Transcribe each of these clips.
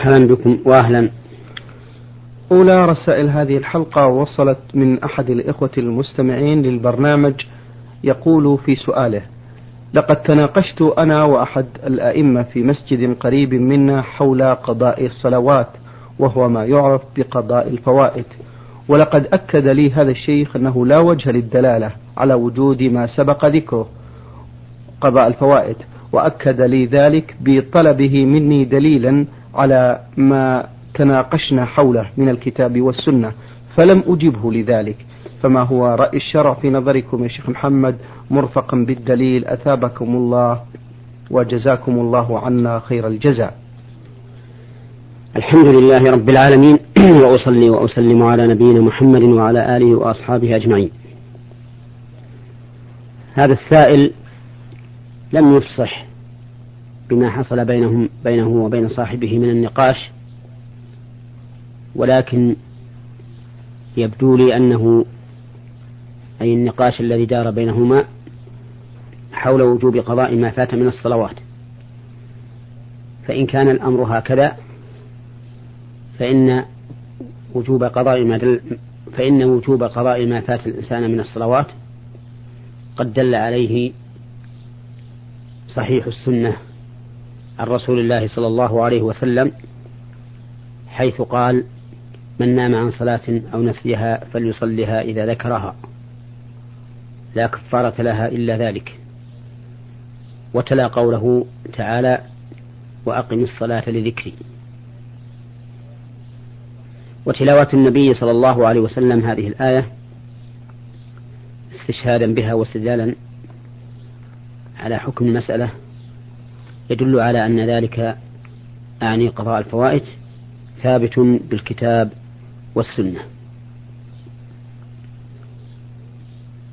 مرحبا بكم وأهلا. أولى رسائل هذه الحلقة وصلت من أحد الإخوة المستمعين للبرنامج يقول في سؤاله لقد تناقشت أنا وأحد الأئمة في مسجد قريب منا حول قضاء الصلوات وهو ما يعرف بقضاء الفوائد ولقد أكد لي هذا الشيخ أنه لا وجه للدلالة على وجود ما سبق ذكره قضاء الفوائد وأكد لي ذلك بطلبه مني دليلا على ما تناقشنا حوله من الكتاب والسنة فلم أجبه لذلك. فما هو رأي الشرع في نظركم يا شيخ محمد؟ مرفقا بالدليل أثابكم الله وجزاكم الله عنا خير الجزاء. الحمد لله رب العالمين وأصلي وأسلم على نبينا محمد وعلى آله وأصحابه أجمعين. هذا السائل لم يفصح. بما حصل بينهم بينه وبين صاحبه من النقاش. ولكن يبدو لي أنه أي النقاش الذي دار بينهما حول وجوب قضاء ما فات من الصلوات. فإن كان الأمر هكذا فإن وجوب قضاء ما دل فإن وجوب قضاء ما فات الإنسان من الصلوات قد دل عليه صحيح السنة. عن رسول الله صلى الله عليه وسلم حيث قال من نام عن صلاة أو نسيها فليصلها إذا ذكرها لا كفارة لها إلا ذلك. وتلا قوله تعالى وأقم الصلاة لذكري. وتلاوة النبي صلى الله عليه وسلم هذه الآية استشهادا بها واستدلالا على حكم المسألة يدل على أن ذلك أعني قضاء الفوائد ثابت بالكتاب والسنة.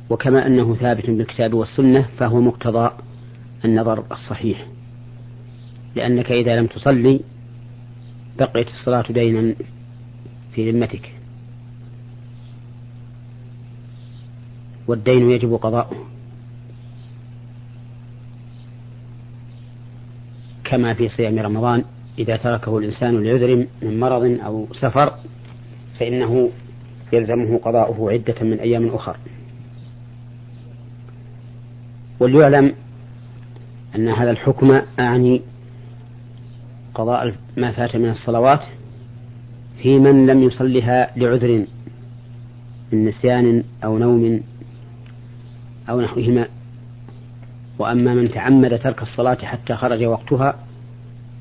وكما أنه ثابت بالكتاب والسنة فهو مقتضى النظر الصحيح. لأنك إذا لم تصلي بقيت الصلاة دينا في ذمتك. والدين يجب قضاؤه. كما في صيام رمضان إذا تركه الإنسان لعذر من مرض أو سفر فإنه يلزمه قضاؤه عدة من أيام أخر. وليعلم أن هذا الحكم أعني قضاء ما فات من الصلوات في من لم يصلها لعذر من نسيان أو نوم أو نحوهما. وأما من تعمد ترك الصلاة حتى خرج وقتها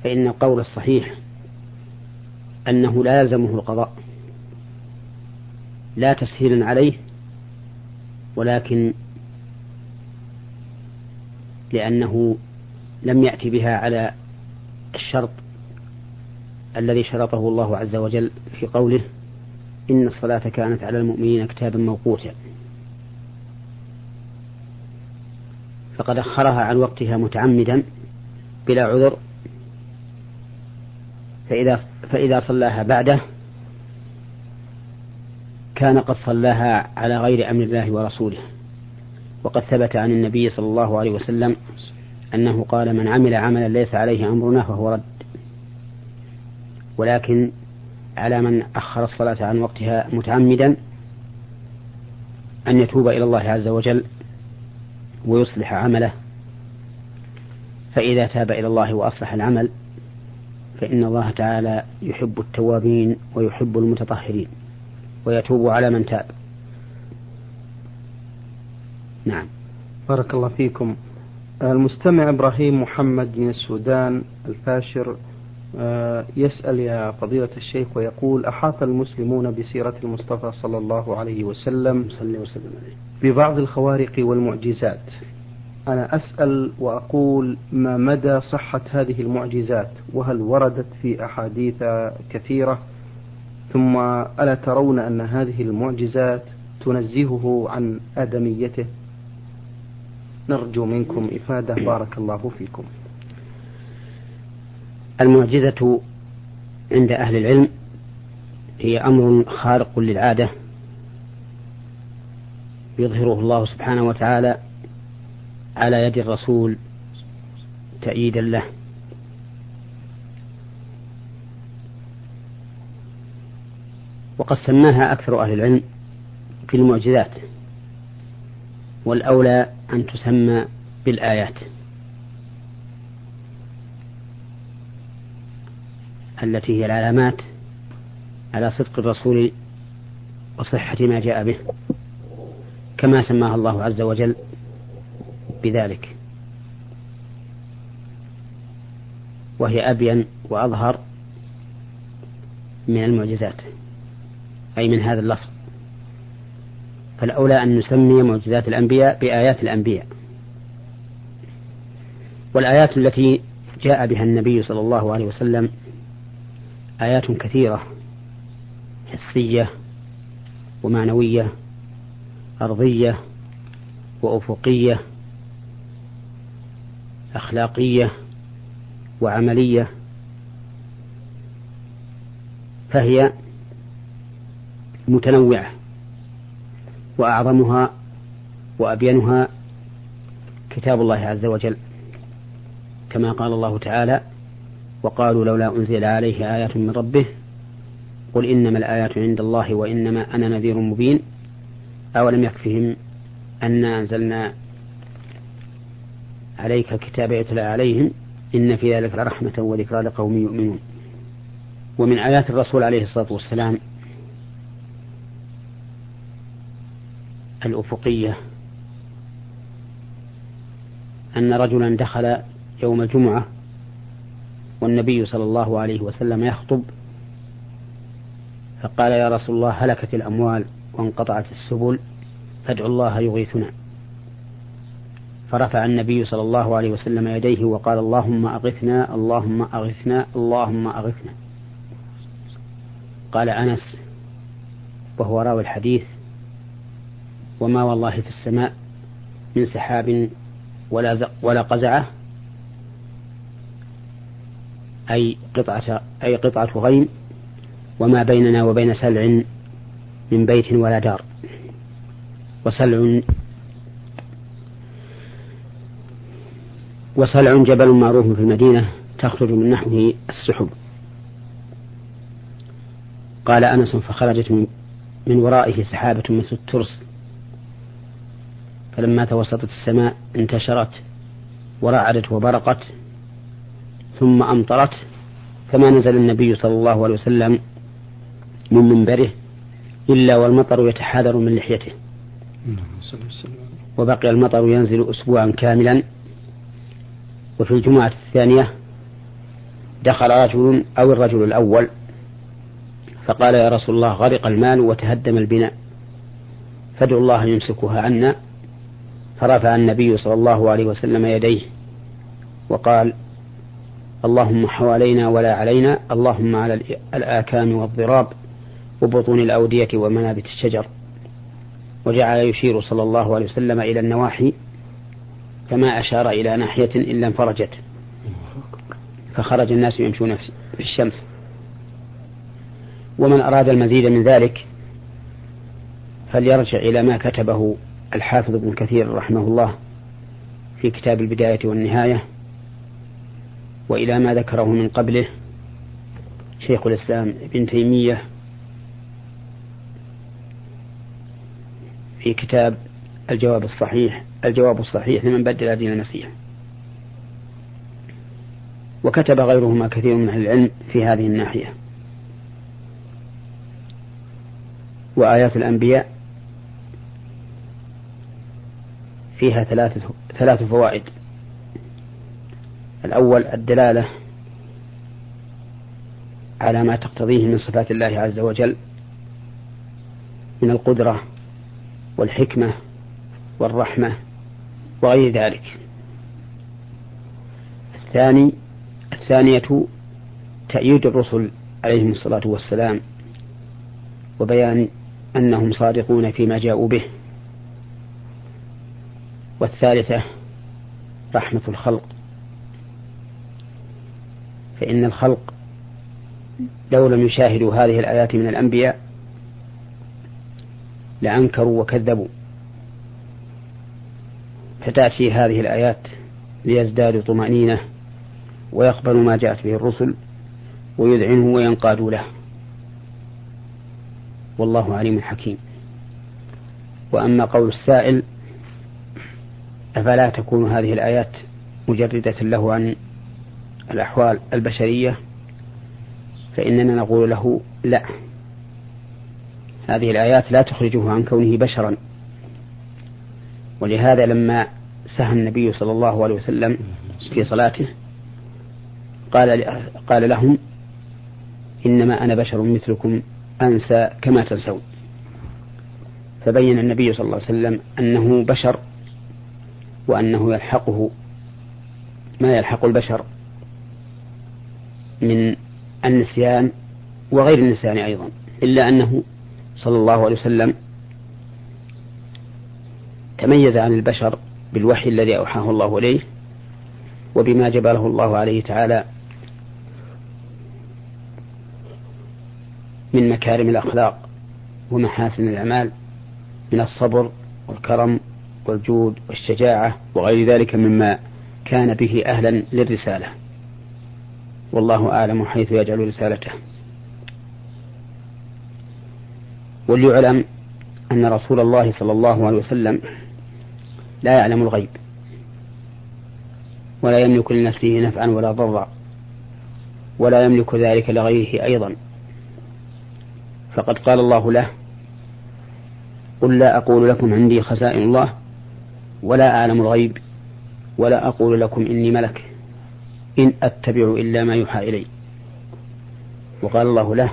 فإن القول الصحيح أنه لا يلزمه القضاء لا تسهيلا عليه ولكن لأنه لم يأتي بها على الشرط الذي شرطه الله عز وجل في قوله إن الصلاة كانت على المؤمنين كتابا موقوتا. فقد أخرها عن وقتها متعمدا بلا عذر فإذا فإذا صلاها بعده كان قد صلاها على غير أمر الله ورسوله. وقد ثبت عن النبي صلى الله عليه وسلم أنه قال من عمل عملا ليس عليه أمرنا فهو رد. ولكن على من أخر الصلاة عن وقتها متعمدا أن يتوب إلى الله عز وجل ويصلح عمله. فإذا تاب إلى الله وأصلح العمل فإن الله تعالى يحب التوابين ويحب المتطهرين ويتوب على من تاب. نعم. بارك الله فيكم. المستمع إبراهيم محمد من السودان الفاشر يسأل يا فضيلة الشيخ ويقول أحاط المسلمون بسيرة المصطفى صلى الله عليه وسلم ببعض الخوارق والمعجزات. أنا أسأل وأقول ما مدى صحة هذه المعجزات؟ وهل وردت في أحاديث كثيرة؟ ثم ألا ترون أن هذه المعجزات تنزهه عن آدميته؟ نرجو منكم إفادة. بارك الله فيكم. المعجزة عند أهل العلم هي أمر خارق للعادة يظهره الله سبحانه وتعالى على يد الرسول تأييدا له. وقد سماها أكثر أهل العلم في المعجزات والأولى أن تسمى بالآيات. التي هي العلامات على صدق الرسول وصحة ما جاء به كما سماها الله عز وجل بذلك. وهي أبين وأظهر من المعجزات أي من هذا اللفظ. فالأولى أن نسمي معجزات الأنبياء بآيات الأنبياء. والآيات التي جاء بها النبي صلى الله عليه وسلم آيات كثيرة حسية ومعنوية أرضية وأفقية أخلاقية وعملية. فهي متنوعة وأعظمها وأبينها كتاب الله عز وجل كما قال الله تعالى وقالوا لولا أنزل عليه آيات من ربه قل إنما الآيات عند الله وإنما أنا نذير مبين أولم يكفهم أنا أنزلنا عليك الكتاب يتلى عليهم إن في ذلك لرحمة وذكرى لقوم يؤمنون. ومن آيات الرسول عليه الصلاة والسلام الأفقية أن رجلا دخل يوم الجمعة والنبي صلى الله عليه وسلم يخطب فقال يا رسول الله هلكت الأموال وانقطعت السبل فادعوا الله يغيثنا. فرفع النبي صلى الله عليه وسلم يديه وقال اللهم أغثنا اللهم أغثنا اللهم أغثنا. قال أنس وهو راوي الحديث وما والله في السماء من سحاب ولا ولا قزعة أي قطعة أي قطعة غيم وما بيننا وبين سلع من بيت ولا دار. وسلع وسلع جبل معروف في المدينة تخرج من نحوه السحب. قال أنس فخرجت من, ورائه سحابة مثل الترس. فلما توسطت السماء انتشرت ورعدت وبرقت. ثم أمطرت فما نزل النبي صلى الله عليه وسلم من منبره إلا والمطر يتحاذر من لحيته. وبقي المطر ينزل أسبوعا كاملا. وفي الجمعة الثانية دخل رجل أو الرجل الأول فقال يا رسول الله غرق المال وتهدم البناء فادعوا الله يمسكها عنا. فرفع النبي صلى الله عليه وسلم يديه وقال اللهم حوالينا ولا علينا اللهم على الآكام والضراب وبطون الأودية ومنابت الشجر. وجعل يشير صلى الله عليه وسلم إلى النواحي فما أشار إلى ناحية إلا انفرجت فخرج الناس يمشون في الشمس. ومن أراد المزيد من ذلك فليرجع إلى ما كتبه الحافظ ابن كثير رحمه الله في كتاب البداية والنهاية. وإلى ما ذكره من قبله شيخ الإسلام ابن تيمية في كتاب الجواب الصحيح الجواب الصحيح لمن بدل دين المسيح وكتب غيرهما كثير من أهل العلم في هذه الناحية. وآيات الأنبياء فيها ثلاثة ثلاث فوائد. الأول الدلالة على ما تقتضيه من صفات الله عز وجل من القدرة والحكمة والرحمة وغير ذلك. الثاني الثانية تأييد الرسل عليهم الصلاة والسلام وبيان أنهم صادقون فيما جاءوا به. والثالثة رحمة الخلق. فإن الخلق لو لم يشاهدوا هذه الآيات من الأنبياء لأنكروا وكذبوا. فتأتي هذه الآيات ليزدادوا طمأنينة ويقبلوا ما جاءت به الرسل ويذعنوا وينقادوا له. والله عليم حكيم. وأما قول السائل أفلا تكون هذه الآيات مجردة له عن الأحوال البشرية فإننا نقول له لا. هذه الآيات لا تخرجه عن كونه بشرا. ولهذا لما سهى النبي صلى الله عليه وسلم في صلاته قال قال لهم إنما أنا بشر مثلكم أنسى كما تنسون. فبين النبي صلى الله عليه وسلم أنه بشر وأنه يلحقه ما يلحق البشر؟ من النسيان وغير النسيان أيضا إلا أنه صلى الله عليه وسلم تميز عن البشر بالوحي الذي أوحاه الله إليه وبما جبله الله عليه تعالى من مكارم الأخلاق ومحاسن الأعمال من الصبر والكرم والجود والشجاعة وغير ذلك مما كان به أهلا للرسالة. والله أعلم حيث يجعل رسالته. وليعلم أن رسول الله صلى الله عليه وسلم لا يعلم الغيب ولا يملك لنفسه نفعا ولا ضرا ولا يملك ذلك لغيره أيضا. فقد قال الله له قل لا أقول لكم عندي خزائن الله ولا أعلم الغيب ولا أقول لكم إني ملك. إن أتبع إلا ما يوحى إلي. وقال الله له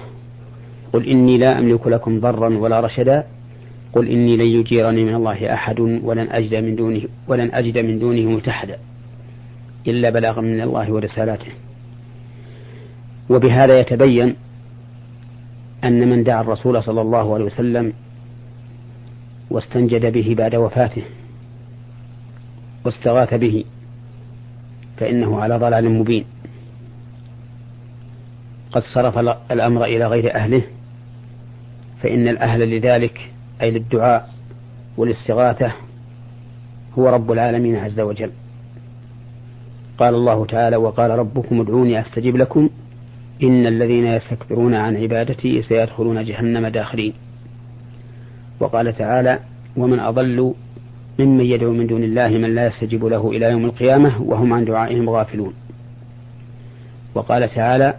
قل إني لا أملك لكم ضرا ولا رشدا قل إني لن يجيرني من الله أحد ولن أجد من دونه ولن أجد من دونه ملتحدا إلا بلاغا من الله ورسالاته. وبهذا يتبين أن من دعا الرسول صلى الله عليه وسلم واستنجد به بعد وفاته واستغاث به فإنه على ضلال مبين. قد صرف الأمر إلى غير أهله فإن الأهل لذلك أي للدعاء والاستغاثة هو رب العالمين عز وجل. قال الله تعالى وقال ربكم ادعوني أستجب لكم إن الذين يستكبرون عن عبادتي سيدخلون جهنم داخلين وقال تعالى ومن أضل ممن يدعو من دون الله من لا يستجيب له إلى يوم القيامة وهم عن دعائهم غافلون. وقال تعالى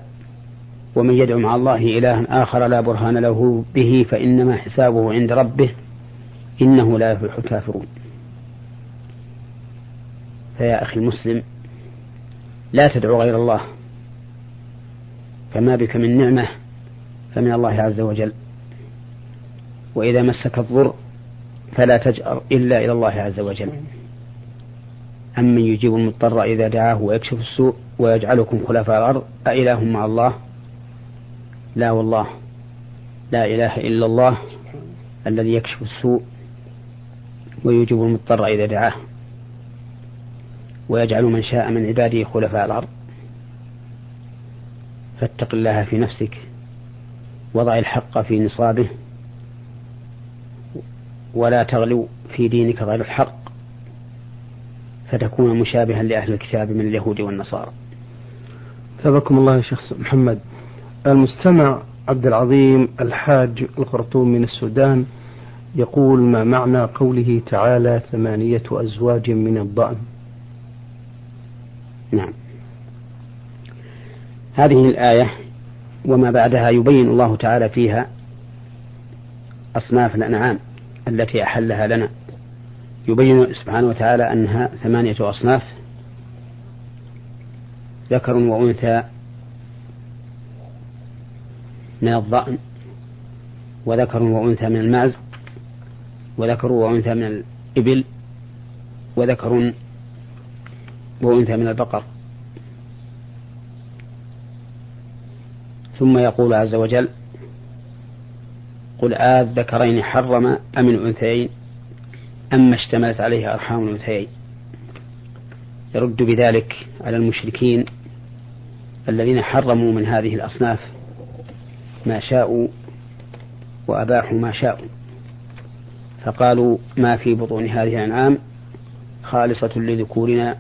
ومن يدعو مع الله إلها آخر لا برهان له به فإنما حسابه عند ربه إنه لا يفلح الكافرون. فيا أخي المسلم لا تدعو غير الله. فما بك من نعمة فمن الله عز وجل. وإذا مسك الضر فلا تجأر إلا إلى الله عز وجل. أمن يجيب المضطر إذا دعاه ويكشف السوء ويجعلكم خلفاء الأرض؟ أإله مع الله؟ لا والله. لا إله إلا الله الذي يكشف السوء ويجيب المضطر إذا دعاه. ويجعل من شاء من عباده خلفاء الأرض. فاتق الله في نفسك. وضع الحق في نصابه. ولا تغلو في دينك غير الحق فتكون مشابها لأهل الكتاب من اليهود والنصارى. ثابكم الله يا شيخ محمد. المستمع عبد العظيم الحاج الخرطوم من السودان يقول ما معنى قوله تعالى ثمانية أزواج من الضأن؟ نعم. هذه الآية وما بعدها يبين الله تعالى فيها أصناف الأنعام. التي أحلها لنا. يبين سبحانه وتعالى أنها ثمانية أصناف ذكر وأنثى من الضأن وذكر وأنثى من المعز وذكر وأنثى من الإبل وذكر وأنثى من البقر. ثم يقول عز وجل قل آذ ذكرين حرم أم الأنثيين أما اشتملت عليه أرحام الأنثيين. يرد بذلك على المشركين الذين حرموا من هذه الأصناف ما شاءوا وأباحوا ما شاءوا. فقالوا ما في بطون هذه الأنعام خالصة لذكورنا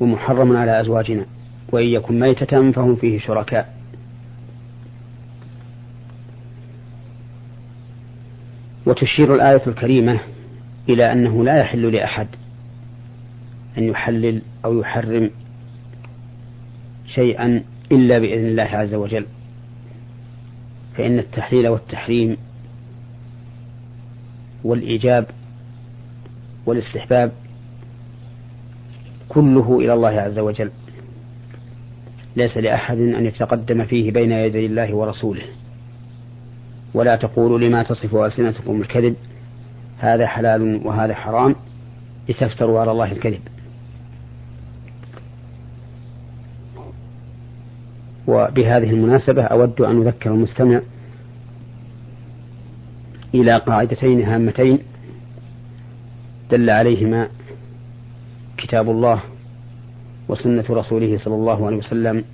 ومحرم على أزواجنا وإن يكن ميتة فهم فيه شركاء. وتشير الآية الكريمة إلى أنه لا يحل لأحد أن يحلل أو يحرم شيئا إلا بإذن الله عز وجل. فإن التحليل والتحريم والإيجاب والاستحباب كله إلى الله عز وجل. ليس لأحد أن يتقدم فيه بين يدي الله ورسوله. ولا تقولوا لما تصف ألسنتكم الكذب. هذا حلال وهذا حرام. لتفتروا على الله الكذب. وبهذه المناسبة أود أن أذكر المستمع إلى قاعدتين هامتين دل عليهما كتاب الله وسنة رسوله صلى الله عليه وسلم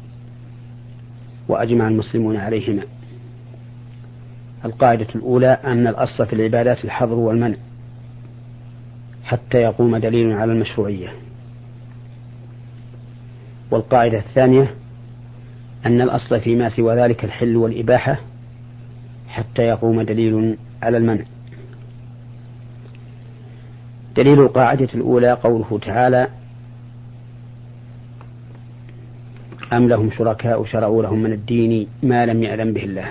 وأجمع المسلمون عليهما. القاعدة الأولى أن الأصل في العبادات الحظر والمنع حتى يقوم دليل على المشروعية. والقاعدة الثانية أن الأصل فيما سوى ذلك الحل والإباحة حتى يقوم دليل على المنع. دليل القاعدة الأولى قوله تعالى أم لهم شركاء شرعوا لهم من الدين ما لم يأذن به الله.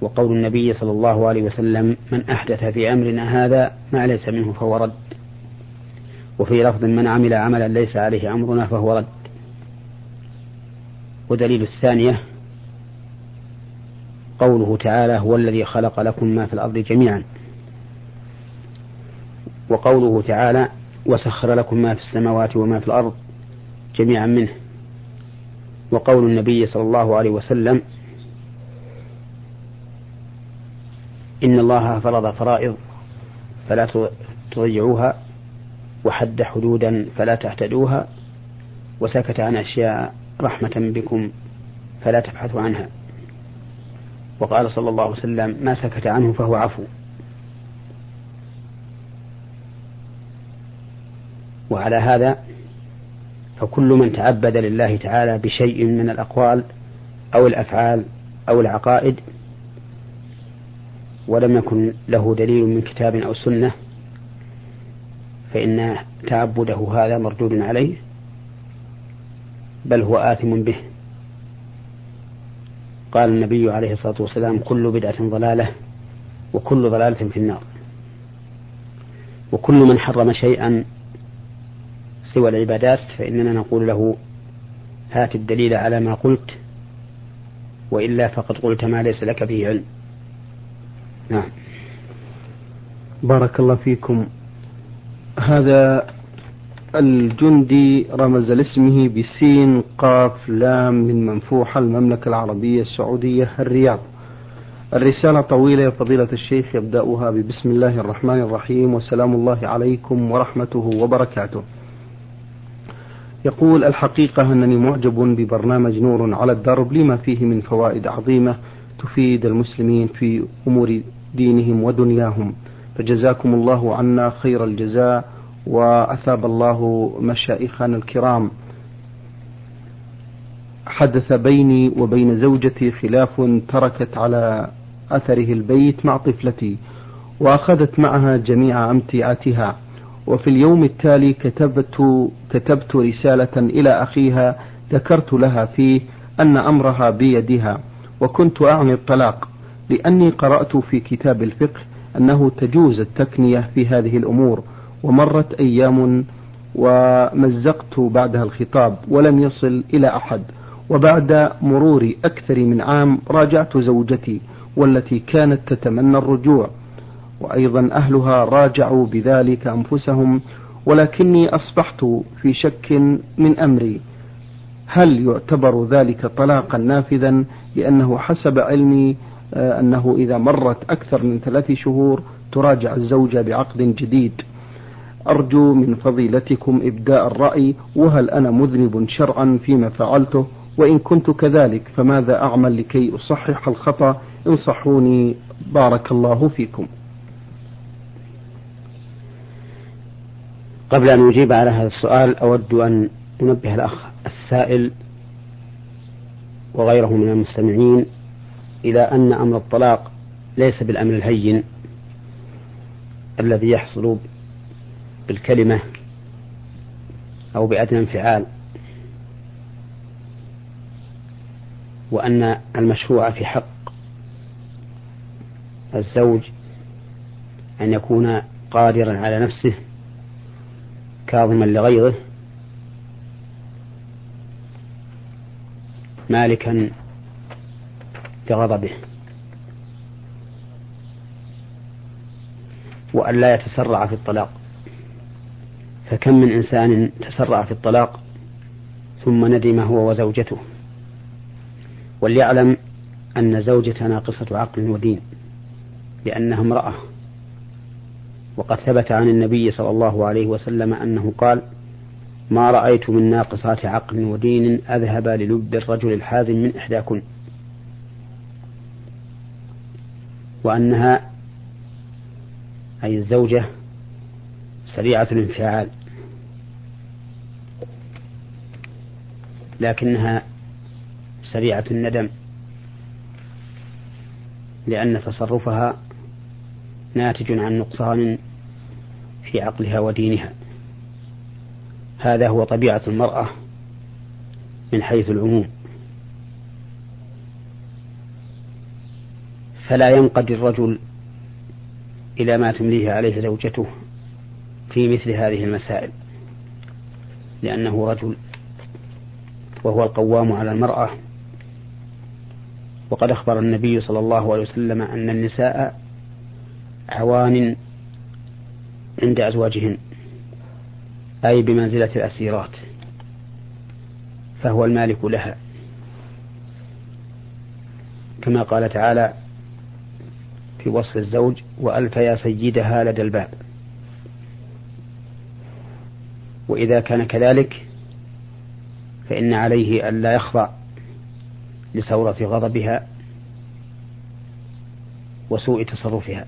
وقول النبي صلى الله عليه وسلم من أحدث في أمرنا هذا ما ليس منه فهو رد. وفي لفظ من عمل عملا ليس عليه أمرنا فهو رد. ودليل الثانية قوله تعالى هو الذي خلق لكم ما في الأرض جميعا. وقوله تعالى وسخر لكم ما في السماوات وما في الأرض جميعا منه. وقول النبي صلى الله عليه وسلم إن الله فرض فرائض فلا تضيعوها وحد حدودا فلا تعتدوها وسكت عن أشياء رحمة بكم فلا تبحثوا عنها. وقال صلى الله عليه وسلم ما سكت عنه فهو عفو. وعلى هذا فكل من تعبد لله تعالى بشيء من الأقوال أو الأفعال أو العقائد ولم يكن له دليل من كتاب أو سنة فإن تعبده هذا مردود عليه بل هو آثم به. قال النبي عليه الصلاة والسلام كل بدعة ضلالة وكل ضلالة في النار. وكل من حرم شيئا سوى العبادات فإننا نقول له هات الدليل على ما قلت وإلا فقد قلت ما ليس لك به علم. نعم. بارك الله فيكم. هذا الجندي رمز لاسمه بسين قاف لام من منفوحة المملكة العربية السعودية الرياض. الرسالة طويلة يا فضيلة الشيخ يبدأها ببسم الله الرحمن الرحيم وسلام الله عليكم ورحمته وبركاته. يقول الحقيقة أنني معجب ببرنامج نور على الدرب لما فيه من فوائد عظيمة تفيد المسلمين في أمور دينهم ودنياهم. فجزاكم الله عنا خير الجزاء وأثاب الله مشايخنا الكرام. حدث بيني وبين زوجتي خلاف تركت على أثره البيت مع طفلتي وأخذت معها جميع أمتعتها. وفي اليوم التالي كتبت كتبت رسالة إلى أخيها ذكرت لها فيه أن أمرها بيدها. وكنت أعني الطلاق لأني قرأت في كتاب الفقه أنه تجوز التكنية في هذه الأمور ومرت أيام ومزقت بعدها الخطاب ولم يصل إلى أحد وبعد مرور أكثر من عام راجعت زوجتي والتي كانت تتمنى الرجوع وأيضا أهلها راجعوا بذلك أنفسهم ولكني أصبحت في شك من أمري. هل يعتبر ذلك طلاقا نافذا لأنه حسب علمي آه، أنه إذا مرت أكثر من ثلاث شهور تراجع الزوجة بعقد جديد. أرجو من فضيلتكم إبداء الرأي وهل أنا مذنب شرعا فيما فعلته؟ وإن كنت كذلك فماذا أعمل لكي أصحح الخطأ؟ انصحوني بارك الله فيكم. قبل أن أجيب على هذا السؤال أود أن أنبه الأخ السائل وغيره من المستمعين إلى أن أمر الطلاق ليس بالأمر الهين الذي يحصل بالكلمة أو بأدنى انفعال وأن المشروع في حق الزوج أن يكون قادرا على نفسه كاظما لغيظه مالكا لغضبه وأن لا يتسرع في الطلاق. فكم من إنسان تسرع في الطلاق ثم ندم هو وزوجته. وليعلم أن زوجة ناقصة عقل ودين لأنها امرأة. وقد ثبت عن النبي صلى الله عليه وسلم أنه قال ما رأيت من ناقصات عقل ودين أذهب للب الرجل الحازم من إحداكن. وأنها أي الزوجة سريعة الانفعال. لكنها سريعة الندم. لأن تصرفها ناتج عن نقصان في عقلها ودينها. هذا هو طبيعة المرأة من حيث العموم. فلا ينقضي الرجل إلى ما تمليه عليه زوجته في مثل هذه المسائل لأنه رجل وهو القوام على المرأة. وقد أخبر النبي صلى الله عليه وسلم أن النساء عوان عند أزواجهن. أي بمنزلة الأسيرات فهو المالك لها. كما قال تعالى في وصف الزوج وألف يا سيدها لدى الباب وإذا كان كذلك فإن عليه ألا يخضع لثورة غضبها وسوء تصرفها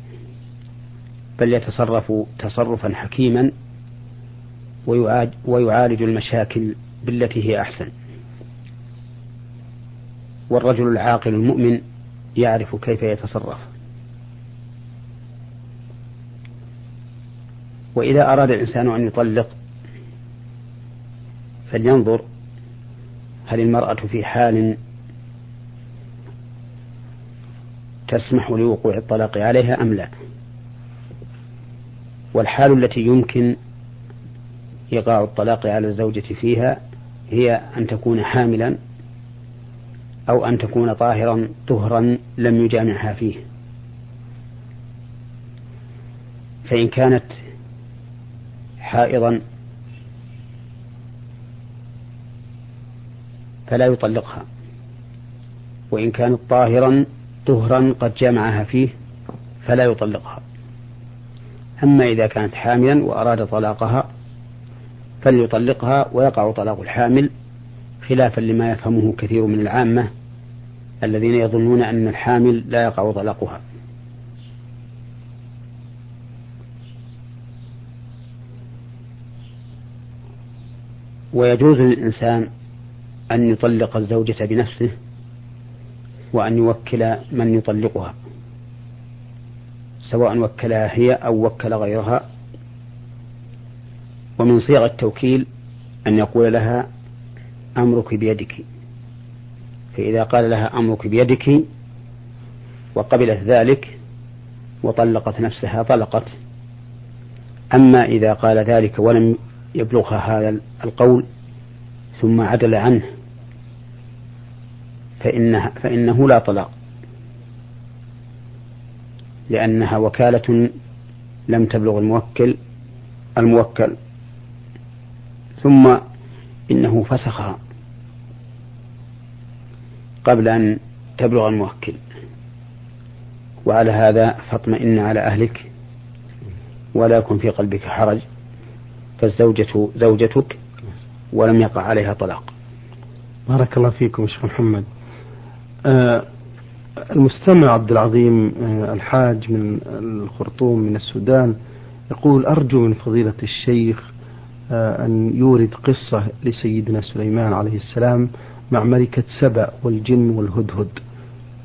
بل يتصرف تصرفا حكيما ويعالج المشاكل بالتي هي أحسن. والرجل العاقل المؤمن يعرف كيف يتصرف. وإذا أراد الإنسان أن يطلق فلينظر هل المرأة في حال تسمح لوقوع الطلاق عليها أم لا. والحال التي يمكن إيقاع الطلاق على الزوجة فيها هي أن تكون حاملا أو أن تكون طاهرا طهرا لم يجامعها فيه. فإن كانت حائضا فلا يطلقها. وإن كانت طاهرا طهرا قد جامعها فيه فلا يطلقها. أما إذا كانت حاملا وأراد طلاقها فليطلقها ويقع طلاق الحامل خلافا لما يفهمه كثير من العامة الذين يظنون أن الحامل لا يقع طلاقها. ويجوز للإنسان أن يطلق الزوجة بنفسه وأن يوكل من يطلقها سواء وكلها هي أو وكل غيرها. ومن صيغ التوكيل أن يقول لها أمرك بيدك. فإذا قال لها أمرك بيدك وقبلت ذلك وطلقت نفسها طلقت. أما إذا قال ذلك ولم يبلغها هذا القول ثم عدل عنه فإنه, فإنه لا طلاق. لأنها وكالة لم تبلغ الموكل الموكل ثم إنه فسخها قبل أن تبلغ الموكل. وعلى هذا فاطمئن على أهلك ولا يكن في قلبك حرج فالزوجة زوجتك ولم يقع عليها طلاق. بارك الله فيكم شيخ محمد. آه المستمع عبد العظيم آه الحاج من الخرطوم من السودان يقول أرجو من فضيلة الشيخ أن يورد قصة لسيدنا سليمان عليه السلام مع ملكة سبأ والجن والهدهد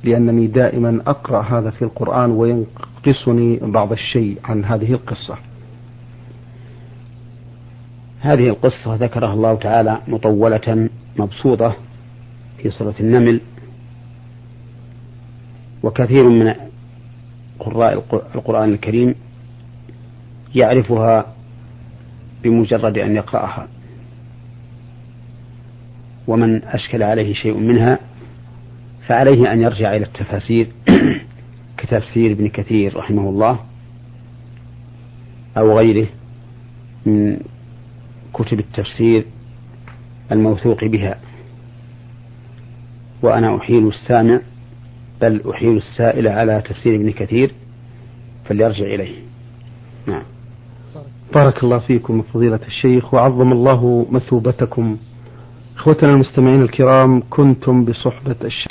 لأنني دائما أقرأ هذا في القرآن وينقصني بعض الشيء عن هذه القصة. هذه القصة ذكرها الله تعالى مطولة مبسوطة في سورة النمل وكثير من قراء القرآن الكريم يعرفها بمجرد أن يقرأها. ومن أشكل عليه شيء منها فعليه أن يرجع إلى التفاسير. كتفسير ابن كثير رحمه الله أو غيره من كتب التفسير الموثوق بها. وأنا أحيل السامع بل أحيل السائل على تفسير ابن كثير فليرجع إليه. نعم. بارك الله فيكم فضيلة الشيخ وعظم الله مثوبتكم. إخوتنا المستمعين الكرام كنتم بصحبة الشيخ.